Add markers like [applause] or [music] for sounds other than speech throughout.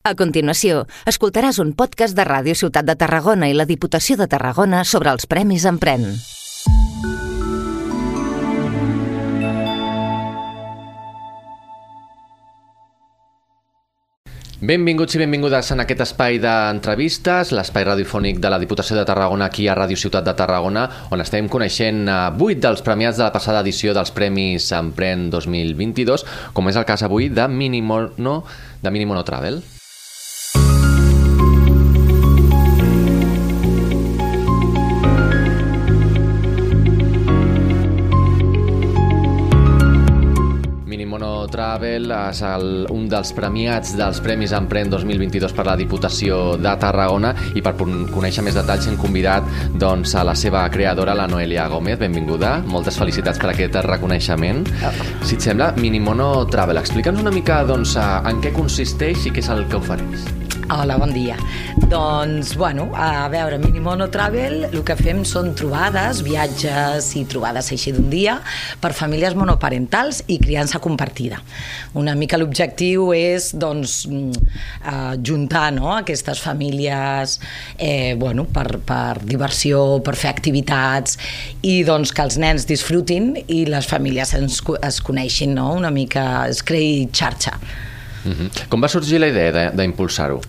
A continuació, escoltaràs un podcast de Ràdio Ciutat de Tarragona i la Diputació de Tarragona sobre els Premis Empren. Benvinguts i benvingudes en aquest espai d'entrevistes, l'espai radiofònic de la Diputació de Tarragona aquí a Ràdio Ciutat de Tarragona, on estem coneixent eh, vuit dels premiats de la passada edició dels Premis Empren 2022, com és el cas avui de Minimono, de Minimono Travel. Travel és el, un dels premiats dels Premis Empren 2022 per la Diputació de Tarragona i per conèixer més detalls hem convidat doncs, a la seva creadora, la Noelia Gómez. Benvinguda, moltes felicitats per aquest reconeixement. Si et sembla, Minimono Travel, explica'ns una mica doncs, en què consisteix i què és el que ofereix. Hola, bon dia. Doncs, bueno, a veure, Minimono Travel el que fem són trobades, viatges i trobades així d'un dia per famílies monoparentals i criança compartida. Una mica l'objectiu és, doncs, mm, eh, juntar no, aquestes famílies eh, bueno, per, per diversió, per fer activitats i doncs que els nens disfrutin i les famílies ens, es coneixin no? una mica, es creï xarxa. Uh -huh. Com va sorgir la idea de- d'impulsar-ho?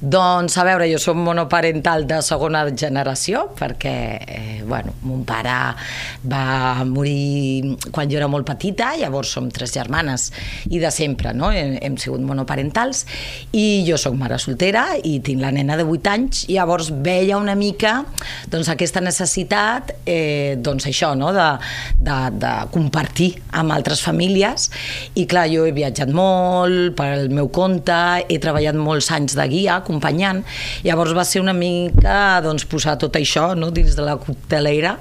Doncs, a veure, jo soc monoparental de segona generació, perquè, eh, bueno, mon pare va morir quan jo era molt petita, llavors som tres germanes, i de sempre, no?, hem, hem sigut monoparentals, i jo sóc mare soltera i tinc la nena de 8 anys, i llavors veia una mica, doncs, aquesta necessitat, eh, doncs, això, no?, de, de, de compartir amb altres famílies, i clar, jo he viatjat molt per el meu compte, he treballat molts anys de guia, acompanyant, llavors va ser una mica doncs, posar tot això no, dins de la coctelera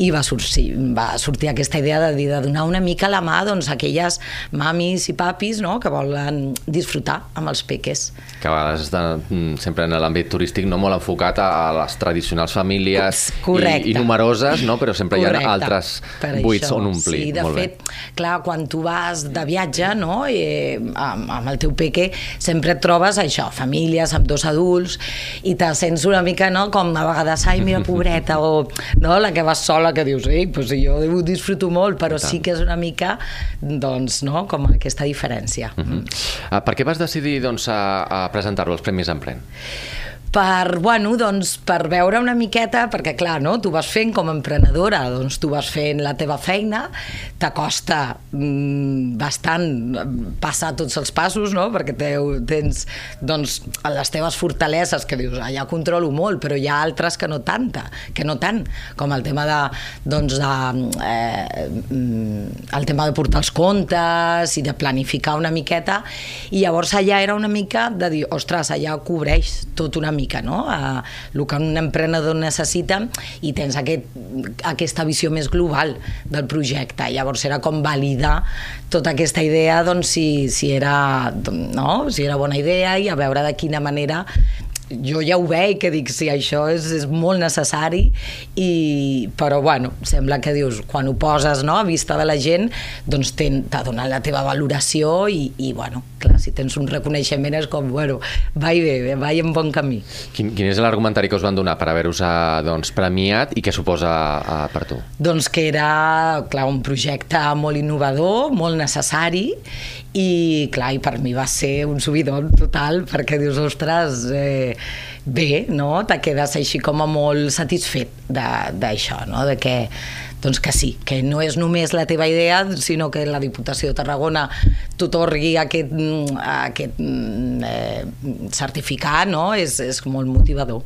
i va sortir, va sortir aquesta idea de, de donar una mica la mà doncs, a aquelles mamis i papis no, que volen disfrutar amb els peques. Que a vegades està mm, sempre en l'àmbit turístic no molt enfocat a, a les tradicionals famílies i, Correcte. i numeroses, no? però sempre hi ha Correcte. altres Per buits això. on omplir. Sí, de molt fet, bé. clar, quan tu vas de viatge, no?, eh, amb, amb el teu peque, sempre et trobes això, famílies amb dos adults, i te sents una mica, no?, com a vegades, ai, mira, pobreta, o no, la que vas sola, que dius, ei, pues jo ho disfruto molt, però sí que és una mica, doncs, no?, com aquesta diferència. Mm -hmm. Uh, per què vas decidir doncs, a, a presentar-lo als Premis Empren? Per, bueno, doncs, per veure una miqueta, perquè clar, no? tu vas fent com a emprenedora, doncs tu vas fent la teva feina, t'acosta mm, bastant passar tots els passos, no? perquè teu, tens doncs, les teves fortaleses que dius, ah, ja controlo molt, però hi ha altres que no tanta, que no tant, com el tema de, doncs, de, eh, mm, el tema de portar els comptes i de planificar una miqueta, i llavors allà era una mica de dir, ostres, allà cobreix tot una mica, no? A, el que un emprenedor necessita i tens aquest, aquesta visió més global del projecte. Llavors era com validar tota aquesta idea, doncs, si, si, era, no? si era bona idea i a veure de quina manera jo ja ho veig, que dic, sí, això és, és molt necessari, i, però bueno, sembla que dius, quan ho poses no, a vista de la gent, doncs ten- t'ha donat la teva valoració i, i bueno, clar, si tens un reconeixement és com, bueno, vai bé, vai en bon camí. Quin, quin és l'argumentari que us van donar per haver-vos uh, doncs, premiat i què suposa uh, per tu? Doncs que era, clar, un projecte molt innovador, molt necessari, i clar, i per mi va ser un subidon total, perquè dius, ostres, eh, bé, no? Te quedes així com a molt satisfet de- d'això, no? De que, doncs que sí, que no és només la teva idea, sinó que la Diputació de Tarragona t'otorgui aquest, mm, aquest mm, eh, certificat, no? És, és molt motivador.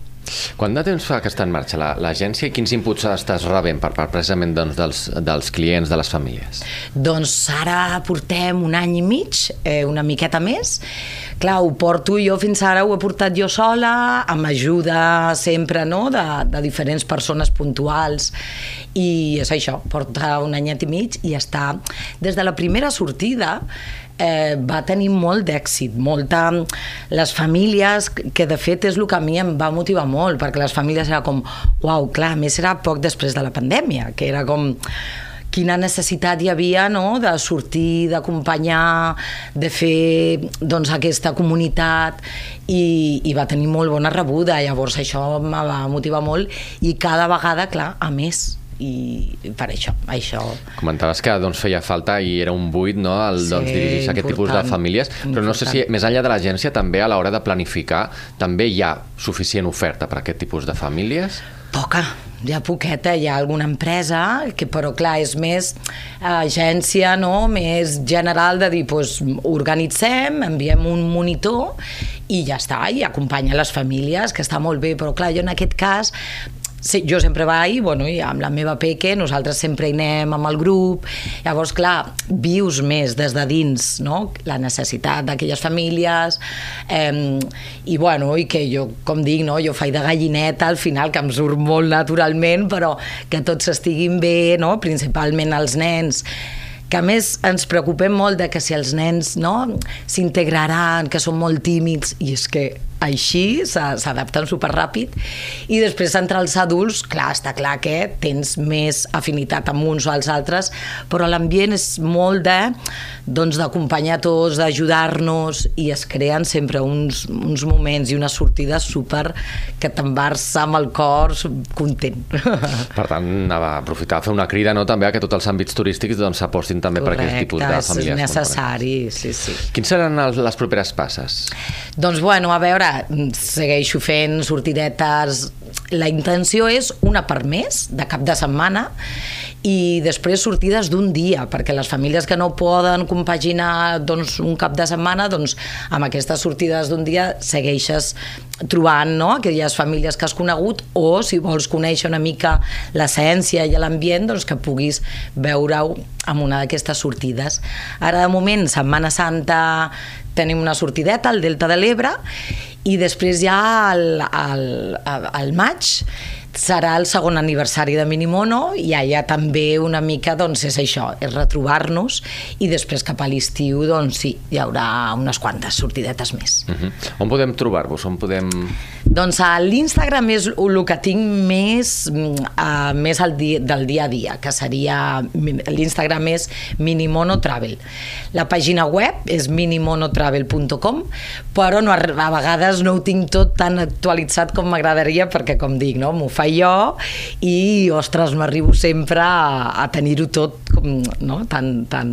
Quant de temps fa que està en marxa la- l'agència i quins inputs estàs rebent per part precisament doncs, dels, dels clients, de les famílies? Doncs ara portem un any i mig, eh, una miqueta més. Clar, ho porto jo fins ara, ho he portat jo sola, amb ajuda sempre no? de, de diferents persones puntuals i és això, porta un anyet i mig i està des de la primera sortida eh, va tenir molt d'èxit, molta... Les famílies, que de fet és el que a mi em va motivar molt, perquè les famílies era com, uau, clar, a més era poc després de la pandèmia, que era com quina necessitat hi havia no? de sortir, d'acompanyar, de fer doncs, aquesta comunitat i, i va tenir molt bona rebuda, llavors això em va motivar molt i cada vegada, clar, a més i per això, això... Comentaves que doncs, feia falta i era un buit no, el sí, doncs, dirigir aquest tipus de famílies, però important. no sé si més enllà de l'agència també a l'hora de planificar també hi ha suficient oferta per a aquest tipus de famílies? Poca, ha poqueta, hi ha alguna empresa, que però clar, és més agència, no? més general de dir, doncs, organitzem, enviem un monitor i ja està, i acompanya les famílies, que està molt bé, però clar, jo en aquest cas Sí, jo sempre vaig, bueno, i amb la meva peque, nosaltres sempre hi anem amb el grup, llavors, clar, vius més des de dins, no?, la necessitat d'aquelles famílies, eh, i bueno, i que jo, com dic, no?, jo faig de gallineta al final, que em surt molt naturalment, però que tots estiguin bé, no?, principalment els nens, que a més ens preocupem molt de que si els nens no s'integraran, que són molt tímids, i és que així, s'adapten super ràpid i després entre els adults, clar, està clar que tens més afinitat amb uns o els altres, però l'ambient és molt de doncs d'acompanyar tots, d'ajudar-nos i es creen sempre uns, uns moments i unes sortides super que t'embarça amb el cor content. [laughs] Per tant, a aprofitar a fer una crida no, també a que tots els àmbits turístics doncs, s'apostin també Correcte, per aquest tipus de famílies. és necessari, sí, sí. Quins seran les properes passes? Doncs bueno, a veure, segueixo fent sortidetes. La intenció és una per mes, de cap de setmana, i després sortides d'un dia, perquè les famílies que no poden compaginar doncs, un cap de setmana, doncs amb aquestes sortides d'un dia segueixes trobant no? aquelles famílies que has conegut o si vols conèixer una mica l'essència i l'ambient, doncs que puguis veure-ho amb una d'aquestes sortides. Ara, de moment, Setmana Santa tenim una sortideta al Delta de l'Ebre i després ja al, al, al maig serà el segon aniversari de Minimono i allà també una mica doncs és això, és retrobar-nos i després cap a l'estiu doncs sí, hi haurà unes quantes sortidetes més. Uh -huh. On podem trobar-vos? On podem... Doncs a l'Instagram és el que tinc més, uh, més el dia, del dia a dia, que seria l'Instagram és Minimono Travel. La pàgina web és minimonotravel.com però no, a vegades no ho tinc tot tan actualitzat com m'agradaria perquè com dic, no? m'ho faig jo i, ostres, m'arribo sempre a, a tenir-ho tot com, no? tan, tan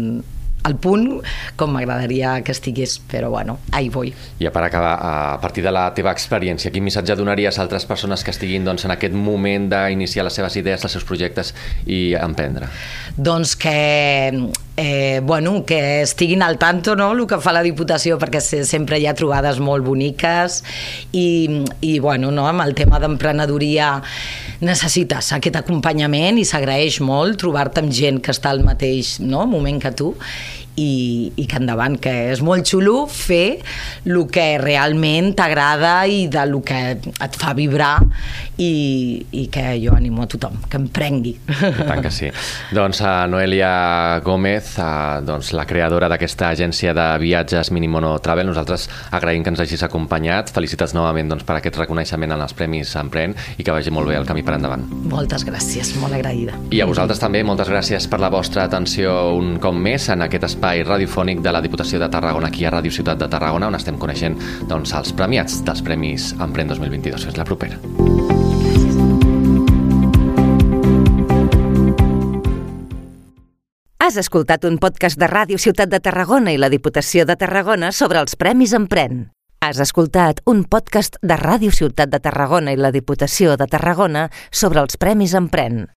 al punt com m'agradaria que estigués, però bueno, ahí voy. I per acabar, a partir de la teva experiència, quin missatge donaries a altres persones que estiguin doncs, en aquest moment d'iniciar les seves idees, els seus projectes i emprendre? Doncs que eh, bueno, que estiguin al tanto no, el que fa la Diputació perquè sempre hi ha trobades molt boniques i, i bueno, no, amb el tema d'emprenedoria necessites aquest acompanyament i s'agraeix molt trobar-te amb gent que està al mateix no, moment que tu i, i que endavant, que és molt xulo fer el que realment t'agrada i de lo que et fa vibrar i, i que jo animo a tothom, que em prengui. I tant que sí. doncs a Noelia Gómez, a, doncs, la creadora d'aquesta agència de viatges Minimono Travel, nosaltres agraïm que ens hagis acompanyat. Felicitats novament doncs, per aquest reconeixement en els Premis Emprèn i que vagi molt bé el camí per endavant. Moltes gràcies, molt agraïda. I a vosaltres també, moltes gràcies per la vostra atenció un cop més en aquest espai espai radiofònic de la Diputació de Tarragona aquí a Ràdio Ciutat de Tarragona on estem coneixent doncs, els premiats dels Premis Emprèn 2022. Fins la propera. Has escoltat un podcast de Ràdio Ciutat de Tarragona i la Diputació de Tarragona sobre els Premis Emprèn. Has escoltat un podcast de Ràdio Ciutat de Tarragona i la Diputació de Tarragona sobre els Premis Emprèn.